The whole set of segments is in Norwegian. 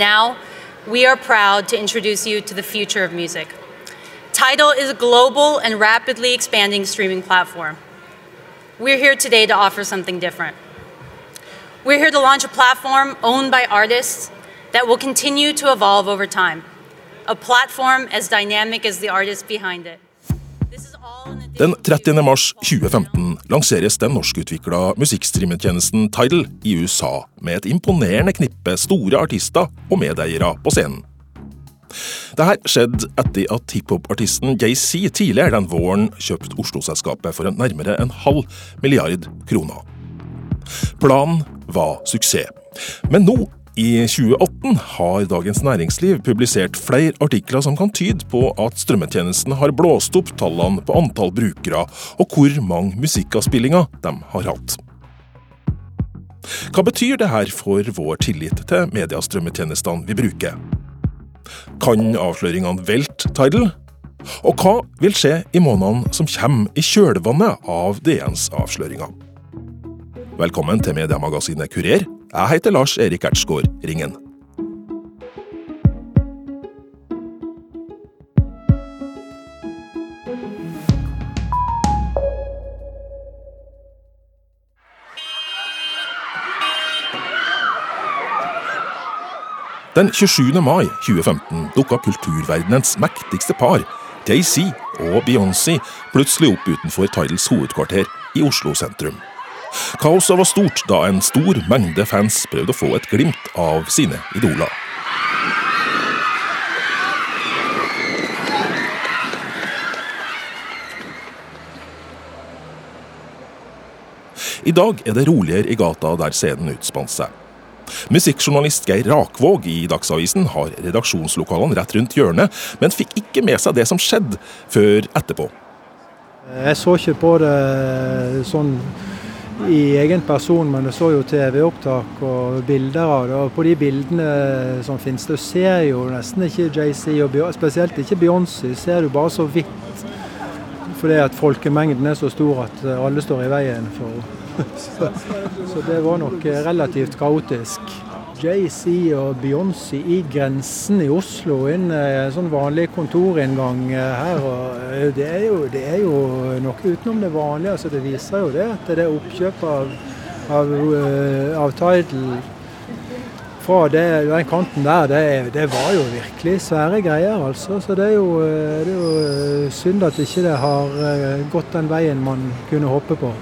Now, we are proud to introduce you to the future of music. Tidal is a global and rapidly expanding streaming platform. We're here today to offer something different. We're here to launch a platform owned by artists that will continue to evolve over time. A platform as dynamic as the artists behind it. Den 30. mars 2015 lanseres den norskutvikla musikkstreametjenesten Tidal i USA med et imponerende knippe store artister og medeiere på scenen. Dette skjedde etter at hiphop-artisten JC tidligere den våren kjøpte Oslo-selskapet for nærmere en halv milliard kroner. Planen var suksess, men nå i 2018 har Dagens Næringsliv publisert flere artikler som kan tyde på at strømmetjenesten har blåst opp tallene på antall brukere og hvor mange musikkavspillinger de har hatt. Hva betyr det her for vår tillit til mediestrømmetjenestene vi bruker? Kan avsløringene velte Tidal? Og hva vil skje i månedene som kommer i kjølvannet av DNs avsløringer? Velkommen til mediemagasinet Kurer. Jeg heter Lars Erik Ertsgaard Ringen. Den 27. mai 2015 dukka kulturverdenens mektigste par, Jay-Z og Beyoncé, plutselig opp utenfor Tidals hovedkvarter i Oslo sentrum. Kaoset var stort da en stor mengde fans prøvde å få et glimt av sine idoler. I dag er det roligere i gata der scenen utspant seg. Musikkjournalist Geir Rakvåg i Dagsavisen har redaksjonslokalene rett rundt hjørnet, men fikk ikke med seg det som skjedde, før etterpå. Jeg så ikke på det sånn i egen person, men jeg så jo TV-opptak og bilder av det. Og på de bildene som finnes, du ser jo nesten ikke JC, og spesielt ikke Beyoncé. Ser du bare så vidt. Fordi at folkemengden er så stor at alle står i veien for henne. Så, så det var nok relativt kaotisk. JC og Beyoncé i grensen i Oslo, inn en sånn vanlig kontorinngang her. og det er, jo, det er jo noe utenom det vanlige. altså Det viser jo det at det er oppkjøp av, av, eh, av Tidal fra det, den kanten der, det, det, var jo virkelig svære greier, altså. Så det er jo, det er jo synd at ikke det har eh, gått den veien man kunne håpe på.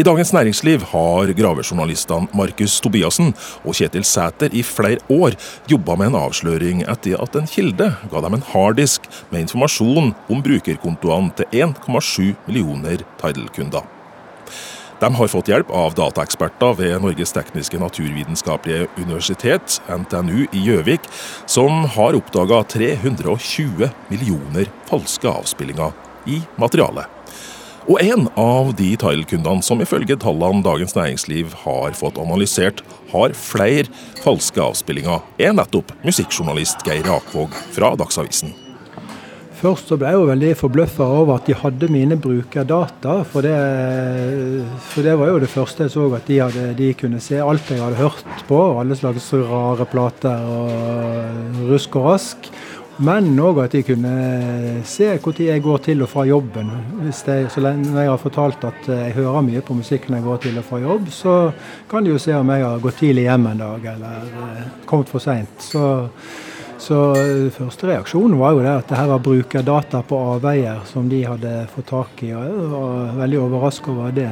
I Dagens Næringsliv har gravejournalistene Markus Tobiassen og Kjetil Sæter i flere år jobba med en avsløring etter at en kilde ga dem en harddisk med informasjon om brukerkontoene til 1,7 millioner Tidal-kunder. De har fått hjelp av dataeksperter ved Norges tekniske naturvitenskapelige universitet, NTNU i Gjøvik, som har oppdaga 320 millioner falske avspillinger i materialet. Og en av de Tidal-kundene som ifølge tallene Dagens Næringsliv har fått analysert, har flere falske avspillinger, er nettopp musikkjournalist Geir Akvåg fra Dagsavisen. Først så ble jeg jo veldig forbløffa over at de hadde mine brukerdata. For det, for det, var jo det første jeg så, at de, hadde, de kunne se alt jeg hadde hørt på. Alle slags rare plater og rusk og rask. Men òg at de kunne se når jeg går til og fra jobben. Hvis jeg, så lenge jeg har fortalt at jeg hører mye på musikk når jeg går til og fra jobb, så kan de jo se om jeg har gått tidlig hjem en dag eller eh, kommet for seint. Så, så første reaksjonen var jo det at det her var brukerdata på avveier som de hadde fått tak i. og Jeg var veldig overrasket over det.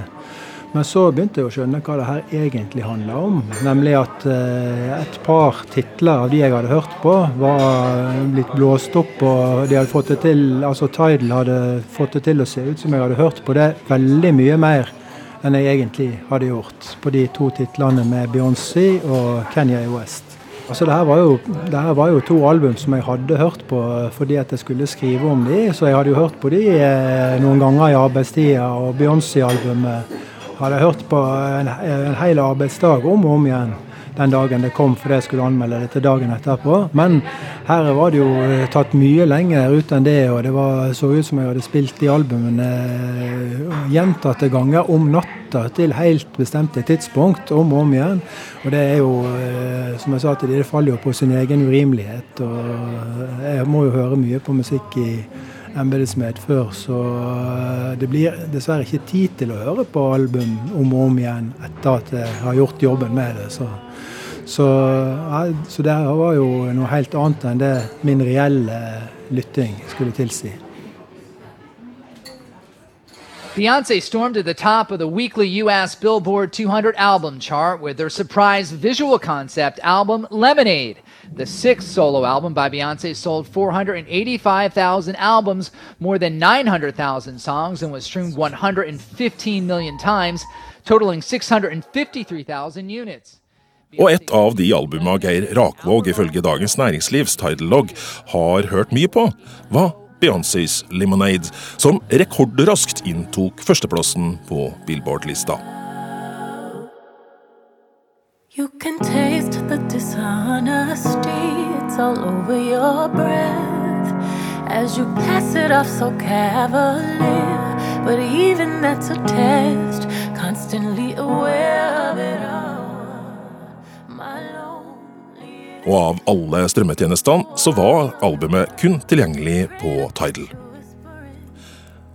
Men så begynte jeg å skjønne hva det her egentlig handla om. Nemlig at eh, et par titler av de jeg hadde hørt på, var blitt blåst opp. Og de hadde fått det til, altså Tidal hadde fått det til å se ut som jeg hadde hørt på det veldig mye mer enn jeg egentlig hadde gjort på de to titlene med Beyoncé og Kenya West. Altså det her, jo, det her var jo to album som jeg hadde hørt på fordi at jeg skulle skrive om de, så jeg hadde jo hørt på de eh, noen ganger i arbeidstida. Og Beyoncé-albumet hadde jeg hørt på en, en hel arbeidsdag om og om igjen. den dagen det kom, fordi jeg skulle anmelde det til dagen etterpå. Men her var det jo eh, tatt mye lenger ut enn det, og det var, så ut som jeg hadde spilt de albumene eh, gjentatte ganger om natta til helt bestemte tidspunkt, om og om igjen. Og det er jo, eh, som jeg sa til de, det faller jo på sin egen urimelighet. Og jeg må jo høre mye på musikk i embetsmed før, så det blir dessverre ikke tid til å høre på album om og om igjen etter at jeg har gjort jobben med det. Så så, ja, så det var jo noe helt annet enn det min reelle lytting skulle tilsi. Beyonce stormed to the top of the weekly US Billboard 200 album chart with their surprise visual concept album Lemonade. The sixth solo album by Beyonce sold 485,000 albums, more than 900,000 songs, and was streamed 115 million times, totaling 653,000 units. Og et av de albuma Geir Rakvåg ifølge Dagens Næringslivs har hørt mye på, Beyoncés 'Lemonade', som rekordraskt inntok førsteplassen på Billboard-lista. You can taste the dishonesty, it's all over your breath as you pass it off so cavalier. But even that's a test, constantly aware Og av alle strømmetjenestene så var albumet kun tilgjengelig på Tidal.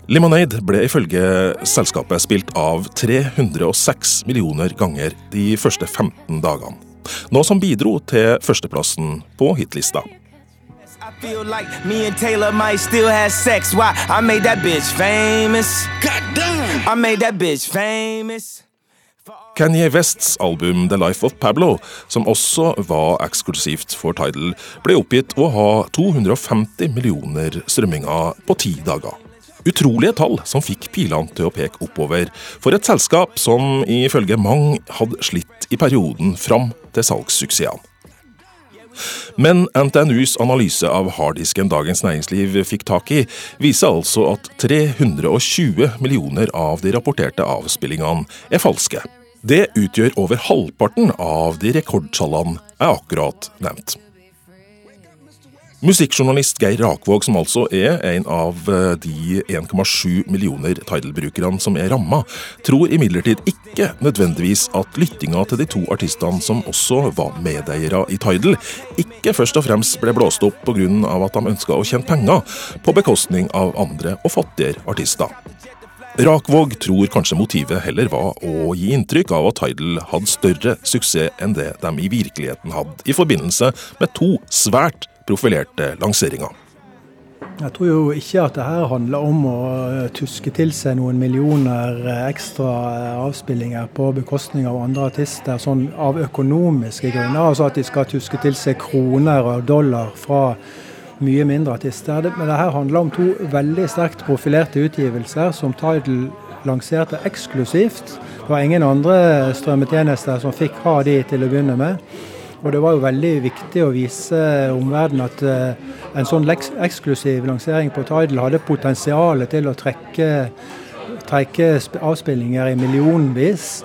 Lemonade ble ifølge selskapet spilt av 306 millioner ganger de første 15 dagene. Noe som bidro til førsteplassen på hitlista. I feel like me and Taylor might still have sex. Why? I made that bitch famous. God damn! I made that bitch famous. Kanye Wests album The Life of Pablo, som også var eksklusivt for Tidal, ble oppgitt å ha 250 millioner strømminger på ti dager. Utrolige tall som fikk pilene til å peke oppover for et selskap som ifølge mange hadde slitt i perioden fram til salgssuksessene. Men NTNUs analyse av harddisken Dagens Næringsliv fikk tak i, viser altså at 320 millioner av de rapporterte avspillingene er falske. Det utgjør over halvparten av de rekordtallene jeg akkurat nevnt. Musikkjournalist Geir Rakvåg, som altså er en av eh, de 1,7 millioner Tidal-brukerne som er ramma, tror imidlertid ikke nødvendigvis at lyttinga til de to artistene som også var medeiere i Tidal, ikke først og fremst ble blåst opp pga. at de ønska å tjene penger på bekostning av andre og fattigere artister. Rakvåg tror kanskje motivet heller var å gi inntrykk av at Tidal hadde større suksess enn det de i virkeligheten hadde, i forbindelse med to svært profilerte lanseringer. Jeg tror jo ikke at det her handler om å tuske til seg noen millioner ekstra avspillinger på bekostning av andre artister, sånn av økonomiske grunner. Altså at de skal tuske til seg kroner og dollar fra mye mindre artister. Men det her handler om to veldig sterkt profilerte utgivelser som Tidal lanserte eksklusivt. Det var ingen andre strømmetjenester som fikk ha de til å begynne med. Og det var jo veldig viktig å vise omverdenen at uh, en sånn eksklusiv lansering på Tidal hadde potensial til å trekke, trekke avspillinger i millionvis.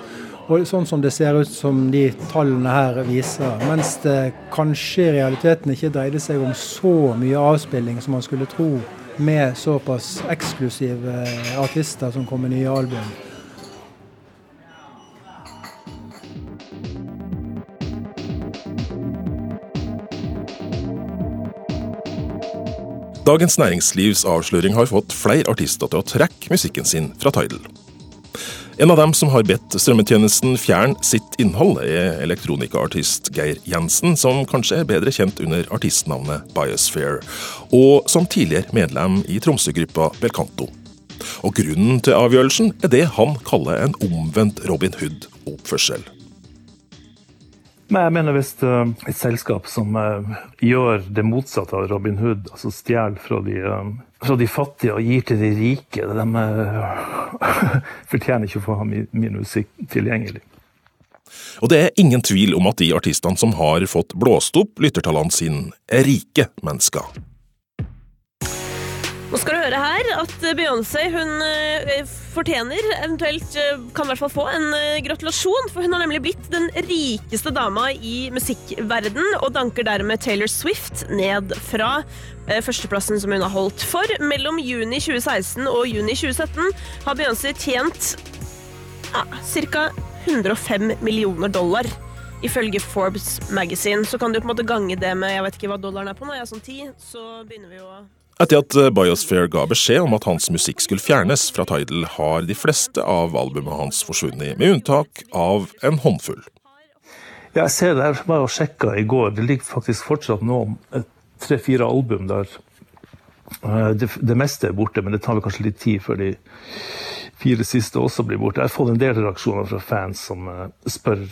Og sånn som det ser ut som de tallene her viser. Mens det kanskje i realiteten ikke dreide seg om så mye avspilling som man skulle tro med såpass eksklusive artister som kom med nye album. Dagens Næringslivs avsløring har fått flere artister til å trekke musikken sin fra Tidal. En av dem som har bedt strømmetjenesten fjerne sitt innhold, er elektronikaartist Geir Jensen, som kanskje er bedre kjent under artistnavnet Biosphere, og som tidligere medlem i Tromsø-gruppa Belcanto. Og Grunnen til avgjørelsen er det han kaller en omvendt Robin Hood-oppførsel. Men jeg mener hvis uh, et selskap som uh, gjør det motsatte av Robin Hood, altså stjeler fra, uh, fra, de fattige og gir til de rike, de fortjener ikke å få ha min musikk tilgjengelig. Og det er ingen tvil om at de artistene som har fått blåst opp lyttertallene sine, er rike mennesker. Nå skal du høre her at Beyoncé hun eh, fortjener, eventuelt eh, kan i hvert fall få, en eh, gratulasjon. For hun har nemlig blitt den rikeste dama i musikkverden, og danker dermed Taylor Swift ned fra førsteplassen som hun har holdt. For mellom juni 2016 og juni 2017 har Beyoncé tjent ja, ca. 105 millioner dollar. Ifølge Forbes Magazine. Så kan du på en måte gange det med jeg vet ikke hva dollaren er på nå, jeg er sånn ti, så begynner vi å etter at eh, Biosphere ga beskjed om at hans musikk skulle fjernes fra Tidal, har de fleste av albumene hans forsvunnet, med unntak av en håndfull. Ja, jeg ser det, jeg var og sjekka i går. Det ligger faktisk fortsatt noen tre-fire album der. Eh, det, det, meste er borte, men det tar vel kanskje litt tid før de fire siste også blir borte. Jeg har fått en del reaksjoner fra fans som eh, spør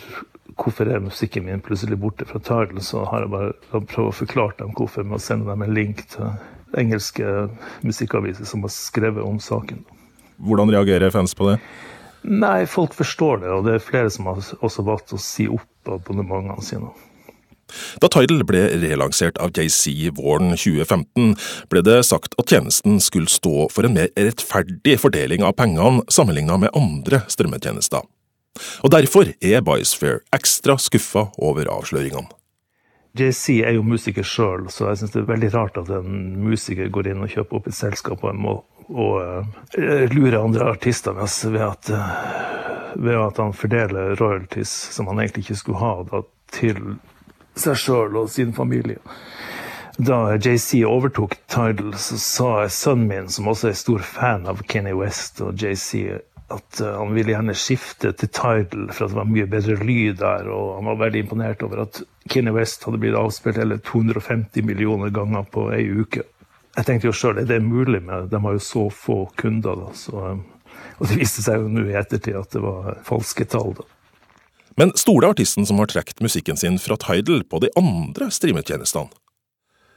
hvorfor er musikken min plutselig borte fra Tidal. Så har jeg bare prøvd å forklare dem hvorfor med å sende dem en link til engelske musikkaviser som har skrevet om saken. Hvordan reagerer fans på det? Nei, folk forstår det, og det er flere som har også valgt å si opp abonnementene sine. Da Tidal ble relansert av JC våren 2015, ble det sagt at tjenesten skulle stå for en mer rettferdig fordeling av pengene sammenlignet med andre strømmetjenester. Og Derfor er Biosphere ekstra skuffa over avsløringene. JC er jo musiker sjøl, så jeg syns det er veldig rart at en musiker går inn og kjøper opp et selskap og, må, og uh, lurer andre artister ved at, uh, ved at han fordeler royalties som han egentlig ikke skulle ha, da, til seg sjøl og sin familie. Da JC overtok Tidal, så sa sønnen min, som også er stor fan av Kenny West og JC, at uh, han ville gjerne skifte til Tidal for at det var mye bedre lyd der. Og han var veldig imponert over at Kenny West hadde blitt avspilt hele 250 millioner ganger på ei uke. Jeg tenkte jo sjøl, er det mulig med De har jo så få kunder, da. Så, um, og det viste seg jo nå i ettertid at det var falske tall, da. Men stoler artisten som har trukket musikken sin fra Tidal på de andre streametjenestene?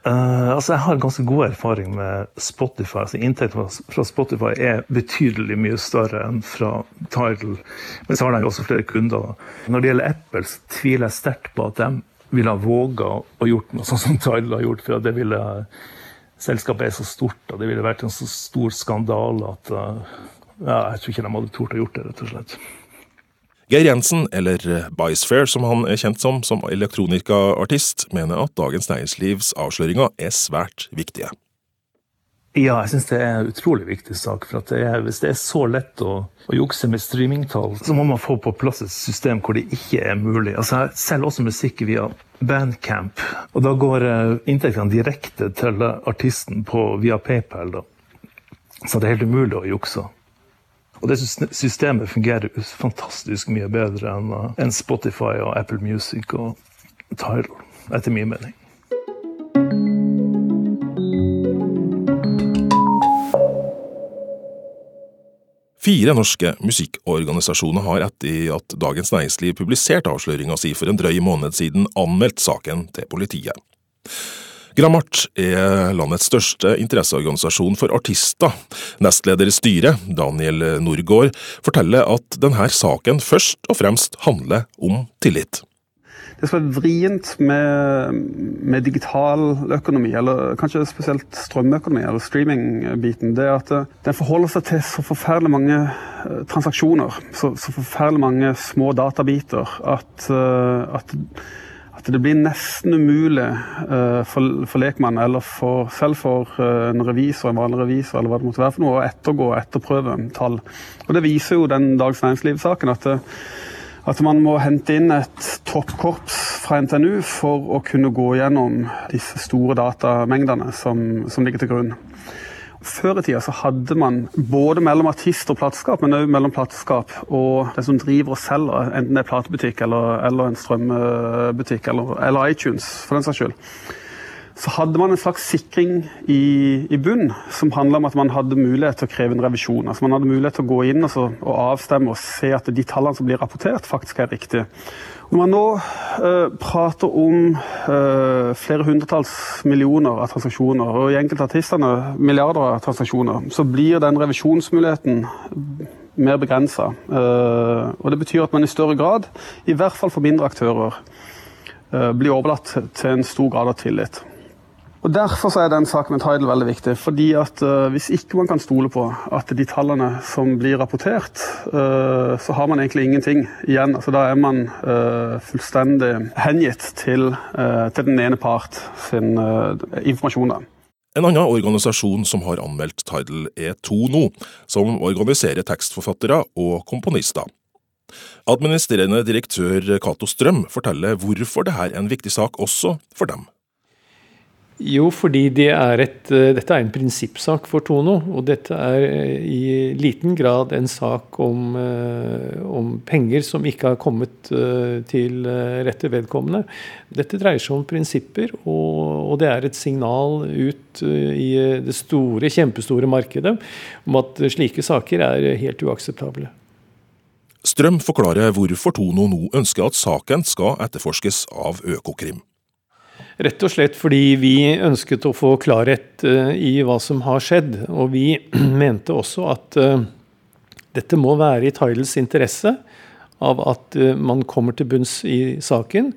Uh, altså jeg har ganske god erfaring med Spotify. altså Inntekten fra Spotify er betydelig mye større enn fra Tidal. Men så har de også flere kunder. Når det gjelder Apple, så tviler jeg sterkt på at de ville ha våga å gjort noe sånn som Tidal har gjort. For det ville, selskapet er så stort og det ville vært en så stor skandale at uh, ja, jeg tror ikke de hadde tort å gjort det, rett og slett. Geir Jensen, eller Bicefair som han er kjent som, som elektronikaartist, mener at Dagens Næringslivs avsløringer er svært viktige. Ja, jeg syns det er en utrolig viktig sak. for det er, Hvis det er så lett å, å jukse med streamingtall, så må man få på plass et system hvor det ikke er mulig. Altså, Jeg selger også musikk via Bandcamp, og da går uh, inntektene direkte til artisten på, via PayPal. da. Så det er helt umulig å jukse. Og det systemet fungerer fantastisk mye bedre enn Spotify og Apple Music og Tidal, etter min mening. Fire norske musikkorganisasjoner har etter at Dagens Næringsliv publiserte avsløringa si for en drøy måned siden, anmeldt saken til politiet. Gramart er landets største interesseorganisasjon for artister. Nestleder i styret, Daniel Norgård, forteller at denne saken først og fremst handler om tillit. Det som er vrient med, med digital økonomi, eller kanskje spesielt strømøkonomi, eller streaming-biten, det er at den forholder seg til så forferdelig mange eh, transaksjoner, så, så forferdelig mange små databiter, at, eh, at at det blir nesten umulig for, for lekmann, eller for, selv for en revisor, en vanlig revisor, eller hva det måtte være for noe, å ettergå og etterprøve tall. Og Det viser jo den Dags Næringsliv-saken at, at man må hente inn et toppkorps fra NTNU for å kunne gå gjennom disse store datamengdene som, som ligger til grunn. Før i tida så hadde man både mellom artist og plateskap, men òg mellom plateskap og den som driver og selger, enten det er platebutikk eller, eller en strømbutikk eller, eller, iTunes, for den saks skyld. Så hadde man en slags sikring i, i bunn som handla om at man hadde mulighet til å kreve en revisjon. Altså Man hadde mulighet til å gå inn og, så, og avstemme og se at de tallene som blir rapportert, faktisk er riktige. Når man nå uh, prater om uh, flere hundretalls millioner av transaksjoner, og i enkelte artistene milliarder av transaksjoner, så blir den revisjonsmuligheten mer begrensa. Eh, og det betyr at man i større grad, i hvert fall for mindre aktører, blir overlatt til en stor grad av tillit. Og Derfor er den saken med Tidal veldig viktig. fordi at uh, Hvis ikke man kan stole på at de tallene som blir rapportert, uh, så har man egentlig ingenting igjen. Altså, da er man uh, fullstendig hengitt til, til, den ene part sin informasjon. Da. En annen organisasjon som har anmeldt Tidal, er Tono, som organiserer tekstforfattere og komponister. Administrerende direktør Cato Strøm forteller hvorfor dette er en viktig sak også for dem. Jo, fordi det er et, eh, dette er en prinsippsak for Tono. Og dette er eh, i liten grad en sak om, eh, om penger som ikke har kommet til rette vedkommende. Dette dreier seg om prinsipper, og, og det er et signal ut i det store, kjempestore markedet om at slike saker er helt uakseptable. Strøm forklarer hvorfor Tono nå ønsker at saken skal etterforskes av Økokrim. Rett og slett fordi vi ønsket å få klarhet eh, i hva som har skjedd. Og vi mente også at eh, dette må være i Tidals interesse av at eh, man kommer til bunns i saken.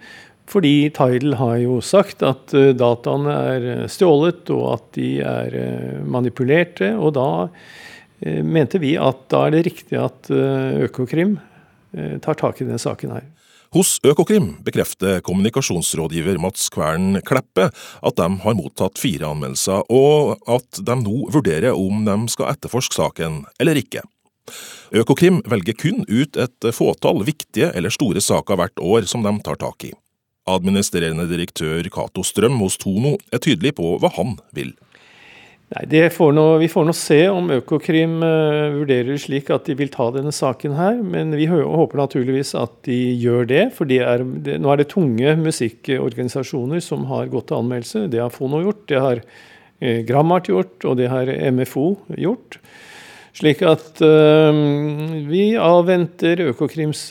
Fordi Tidal har jo sagt at dataene er stjålet, og at de er manipulerte. Og da mente vi at da er det riktig at Økokrim tar tak i denne saken her. Hos Økokrim bekrefter kommunikasjonsrådgiver Mats Kvern Kleppe at de har mottatt fire anmeldelser, og at de nå vurderer om de skal etterforske saken eller ikke. Økokrim velger kun ut et fåtall viktige eller store saker hvert år som de tar tak i. Administrerende direktør Cato Strøm hos Tono er tydelig på hva han vil. Nei, får noe, Vi får nå se om Økokrim uh, vurderer slik at de vil ta denne saken her. Men vi håper naturligvis at de gjør det. For de er, de, nå er det tunge musikkorganisasjoner som har gått til anmeldelse. Det har Fono gjort, det har uh, Grammart gjort, og det har MFO gjort. Slik at uh, vi avventer Økokrims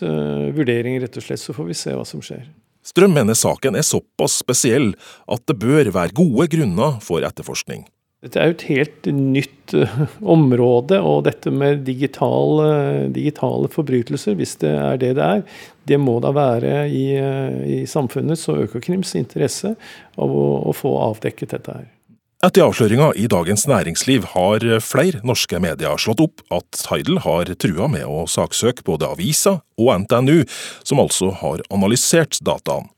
vurdering, rett og slett. Så får vi se hva som skjer. Strøm mener saken er såpass spesiell at det bør være gode grunner for etterforskning. Dette er jo et helt nytt uh, område, og dette med digital, uh, digitale forbrytelser, hvis det er det det er, det må da være i, uh, i samfunnets og Økokrims interesse av å, å få avdekket dette her. Etter avsløringa i Dagens Næringsliv har flere norske medier slått opp at Tidal har trua med å saksøke både avisa og NTNU, som altså har analysert dataene.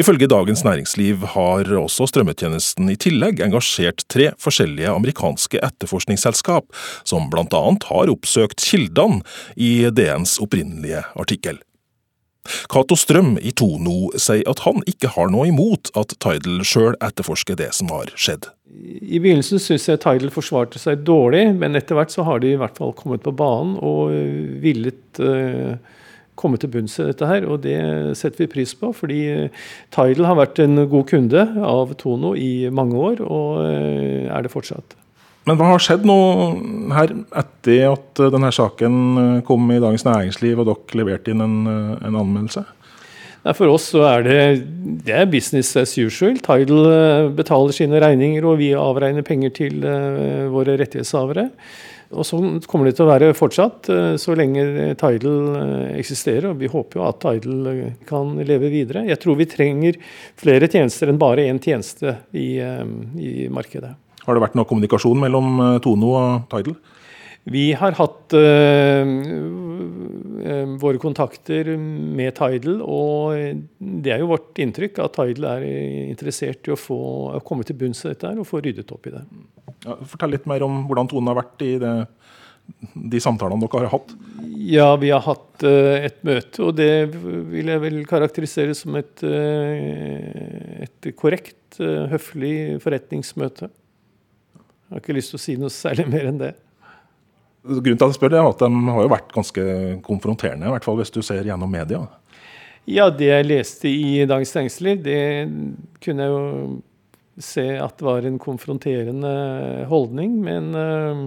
Ifølge Dagens Næringsliv har også strømmetjenesten i tillegg engasjert tre forskjellige amerikanske etterforskningsselskap, som blant annet har oppsøkt kildene i DNs opprinnelige artikkel. Cato Strøm i Tono sier at han ikke har noe imot at Tidal sjøl etterforsker det som har skjedd. I begynnelsen syns jeg Tidal forsvarte seg dårlig, men etter hvert så har de i hvert fall kommet på banen og villet uh, komme til bunns i dette her, og det setter vi pris på. Fordi Tidal har vært en god kunde av Tono i mange år, og eh, er det fortsatt. Men hva har skjedd nå her etter at denne saken eh, kom i Dagens Næringsliv og dere leverte inn en, eh, en anmeldelse? For oss så er det, det er business as usual. Tidal betaler sine regninger, og vi avregner penger til våre rettighetshavere. Og sånn kommer det til å være fortsatt eh, så lenge Tidal eh, eksisterer. Og vi håper jo at Tidal eh, kan leve videre. Jeg tror vi trenger flere tjenester enn bare én tjeneste i, i markedet. Har det vært noe kommunikasjon mellom Tono og Tidal? Vi har hatt uh, våre kontakter med Tidal, og det er jo vårt inntrykk at Tidal er interessert i å, få, å komme til bunns i dette og få ryddet opp i det. Ja, fortell litt mer om hvordan tonen har vært i det, de samtalene dere har hatt. Ja, vi har hatt uh, et møte, og det vil jeg vel karakterisere som et, uh, et korrekt, høflig forretningsmøte. Jeg har ikke lyst til å si noe særlig mer enn det. Grunnen til at jeg spør, er at de har jo vært ganske konfronterende, i hvert fall hvis du ser gjennom media. Ja, det jeg leste i Dagens Næringsliv, det kunne jeg jo se at det var en konfronterende holdning. Men eh,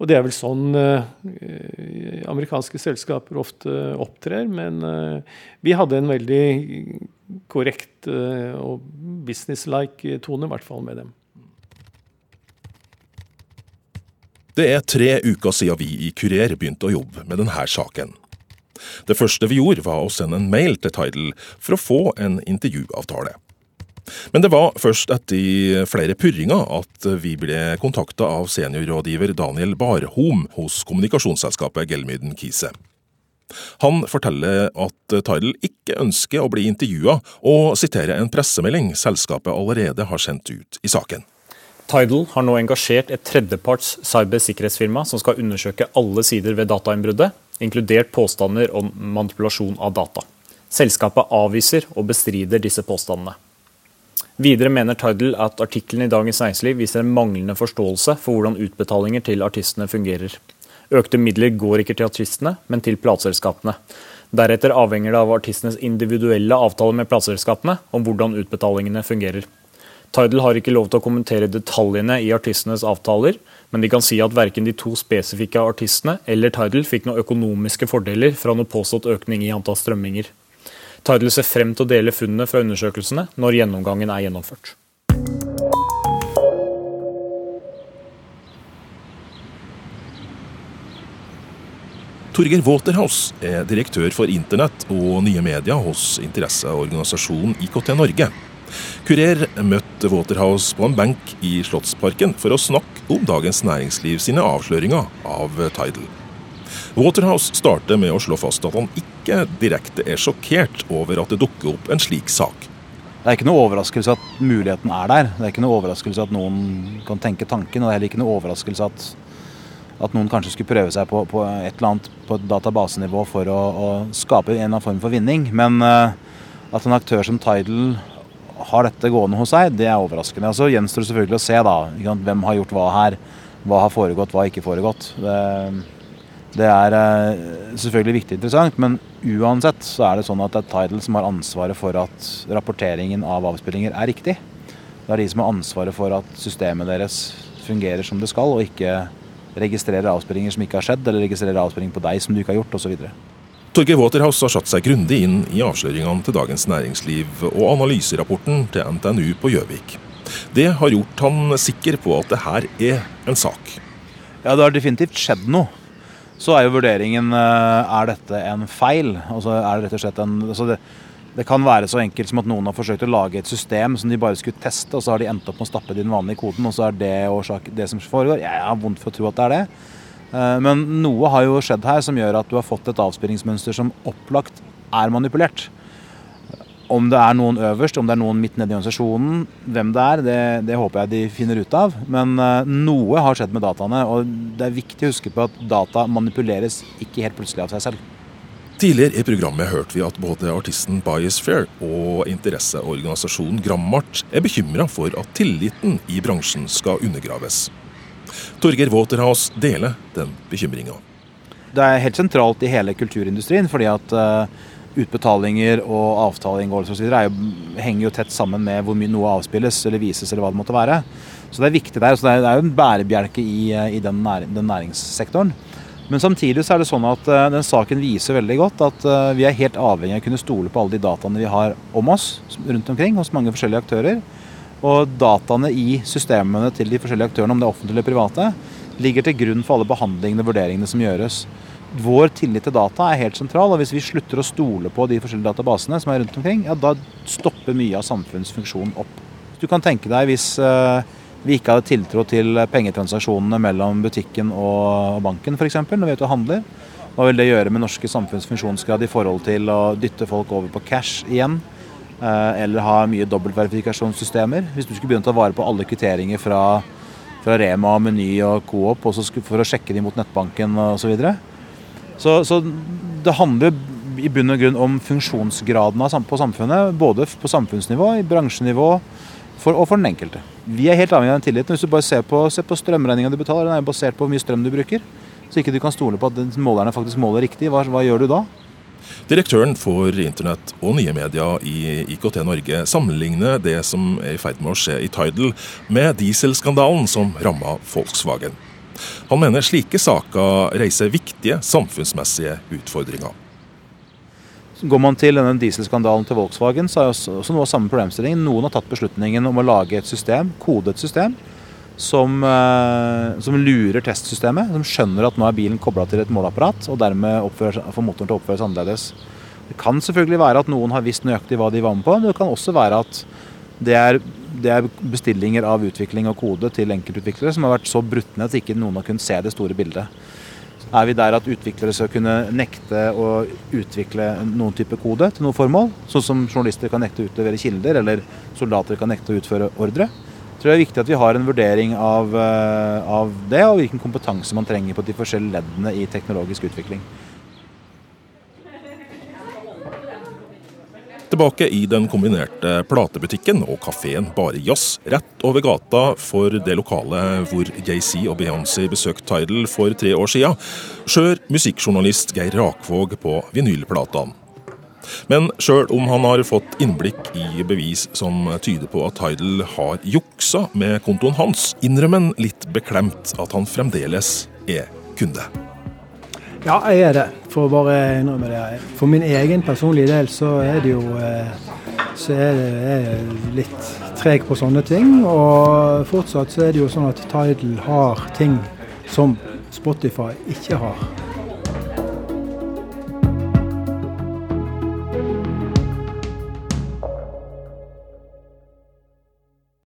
Og det er vel sånn eh, amerikanske selskaper ofte opptrer. Men eh, vi hadde en veldig korrekt og businesslike tone, i hvert fall med dem. Det er tre uker siden vi i Kurer begynte å jobbe med denne saken. Det første vi gjorde, var å sende en mail til Tidal for å få en intervjuavtale. Men det var først etter flere purringer at vi ble kontakta av seniorrådgiver Daniel Barhom hos kommunikasjonsselskapet Gelmyden Kise. Han forteller at Tidal ikke ønsker å bli intervjua, og siterer en pressemelding selskapet allerede har sendt ut i saken. Tidal har nå engasjert et tredjeparts cybersikkerhetsfirma som skal undersøke alle sider ved datainnbruddet, inkludert påstander om manipulasjon av data. Selskapet avviser og bestrider disse påstandene. Videre mener Tidal at artikkelen i Dagens Næringsliv viser en manglende forståelse for hvordan utbetalinger til artistene fungerer. Økte midler går ikke til artistene, men til plateselskapene. Deretter avhenger det av artistenes individuelle avtaler med plateselskapene om hvordan utbetalingene fungerer. Tidal har ikke lov til å kommentere detaljene i artistenes avtaler, men de kan si at verken de to spesifikke artistene eller Tidal fikk noen økonomiske fordeler fra noe påstått økning i antall strømminger. Tidal ser frem til å dele funnene fra undersøkelsene når gjennomgangen er gjennomført. Torgeir Waterhouse er direktør for internett og nye medier hos interesseorganisasjonen IKT Norge. Kurer møtte Waterhouse på en benk i Slottsparken for å snakke om Dagens Næringsliv sine avsløringer av Tidal. Waterhouse starter med å slå fast at han ikke direkte er sjokkert over at det dukker opp en slik sak. Det er ikke noe overraskelse at muligheten er der. Det er ikke noe overraskelse at noen kan tenke tanken. Og det er heller ikke noe overraskelse at at noen kanskje skulle prøve seg på, på et eller annet på et databasenivå for å, å, skape en eller annen form for vinning. Men uh, at en aktør som Tidal har dette gående hos seg, det er overraskende. Så gjenstår det selvfølgelig å se da, hvem har gjort hva her. Hva har foregått, hva har ikke foregått. Det, det er uh, selvfølgelig viktig interessant, men uansett så er det sånn at det er Tidal som har ansvaret for at rapporteringen av avspillinger er riktig. Det er de som har ansvaret for at systemet deres fungerer som det skal, og ikke registrerer avspillinger som ikke har skjedd, eller registrerer avspilling på deg som du ikke har gjort, osv. Torgeir Waterhouse har satt seg grundig inn i avsløringene til Dagens Næringsliv og analyserapporten til NTNU på Gjøvik. Det har gjort han sikker på at det her er en sak. Ja, det har definitivt skjedd noe. Så er jo vurderingen eh, er dette en feil. Altså er det rett og slett en, altså det, det kan være så enkelt som at noen har forsøkt å lage et system som de bare skulle teste, og så har de endt opp med å stappe den vanlige koden, og så er det årsak, det som foregår. Jeg har vondt for å tro at det er det. Eh, men noe har jo skjedd her som gjør at du har fått et avspillingsmønster som opplagt er manipulert. Om det er noen øverst, om det er noen midt nede i organisasjonen, hvem det er, det, det, håper jeg de finner ut av. Men uh, noe har skjedd med dataene, og det er viktig å huske på at data manipuleres ikke helt plutselig av seg selv. Tidligere i programmet hørte vi at både artisten Biosphere og interesseorganisasjonen Grammart er bekymra for at tilliten i bransjen skal undergraves. Torgeir Waterhouse deler den bekymringa. Det er helt sentralt i hele kulturindustrien, fordi at uh, utbetalinger og avtaleinngåelser osv. henger jo tett sammen med hvor mye noe avspilles eller vises eller hva det måtte være. Så det er viktig der. Så det er, jo en bærebjelke i, eh, i den, næring, den næringssektoren. Men samtidig så er det sånn at uh, den saken viser veldig godt at uh, vi er helt avhengig av å kunne stole på alle de dataene vi har om oss rundt omkring hos mange forskjellige aktører. Og dataene i systemene til de forskjellige aktørene, om det er offentlige eller private, ligger til grunn for alle behandlingene og vurderingene som gjøres. Vår tillit til data er helt sentral, og hvis vi slutter å stole på de forskjellige databasene som er rundt omkring, ja, da stopper mye av samfunnsfunksjonen opp. Du kan tenke deg hvis uh, vi ikke hadde tiltro til pengetransaksjonene mellom butikken og banken f.eks. når vi er ute og handler. Hva vil det gjøre med norske samfunnsfunksjonsgrad i forhold til å dytte folk over på cash igjen? Eh, eller ha mye dobbeltverifikasjonssystemer. Hvis du skulle begynne å ta vare på alle kvitteringer fra, fra Rema, Meny og Coop for å sjekke dem mot nettbanken osv. Så, så det handler i bunn og grunn om funksjonsgraden på samfunnet. Både på samfunnsnivå, i bransjenivå for, og for den enkelte. Vi er helt avhengig av den tilliten. Hvis du bare ser på, ser på strømregninga du betaler, den er basert på hvor mye strøm du bruker. Så ikke du kan stole på at målerne faktisk måler riktig. Hva, hva gjør du da? Direktøren for internett og nye medier i IKT Norge sammenligner det som er i ferd med å skje i Tidal, med dieselskandalen som ramma Volkswagen. Han mener slike saker reiser viktige samfunnsmessige utfordringer. Går man til denne dieselskandalen til Volkswagen, så er også, også noe av samme problemstilling. Noen har tatt beslutningen om å lage et system, kodet system, som, eh, som, lurer testsystemet. Som skjønner at nå er bilen kobla til et måleapparat, og dermed oppfører, får motoren til å oppføres annerledes. Det kan selvfølgelig være at noen har visst nøyaktig hva de var med på, men det kan også være at det er, det er bestillinger av utvikling og kode til enkeltutviklere som har vært så brutt ned at ikke noen har kunnet se det store bildet. Er vi der at utviklere skal kunne nekte å utvikle noen type kode til noe formål? Sånn som journalister kan nekte å utlevere kilder, eller soldater kan nekte å utføre ordre? Jeg tror det er viktig at vi har en vurdering av, eh, av det, og hvilken kompetanse man trenger på de forskjellige leddene i teknologisk utvikling. Tilbake i den kombinerte platebutikken og kafeen Bare Jazz rett over gata for det lokale hvor Jay-Z og Beyoncé besøkte Tidal for tre år siden, skjør musikkjournalist Geir Rakvåg på vinylplatene. Men sjøl om han har fått innblikk i bevis som tyder på at Tidal har juksa med kontoen hans, innrømmer han litt beklemt at han fremdeles er kunde. Ja, jeg er det, for å bare innrømme det. For min egen personlige del så er det jo eh, så er jeg litt treg på sånne ting. Og fortsatt så er det jo sånn at Tidal har ting som Spotify ikke har.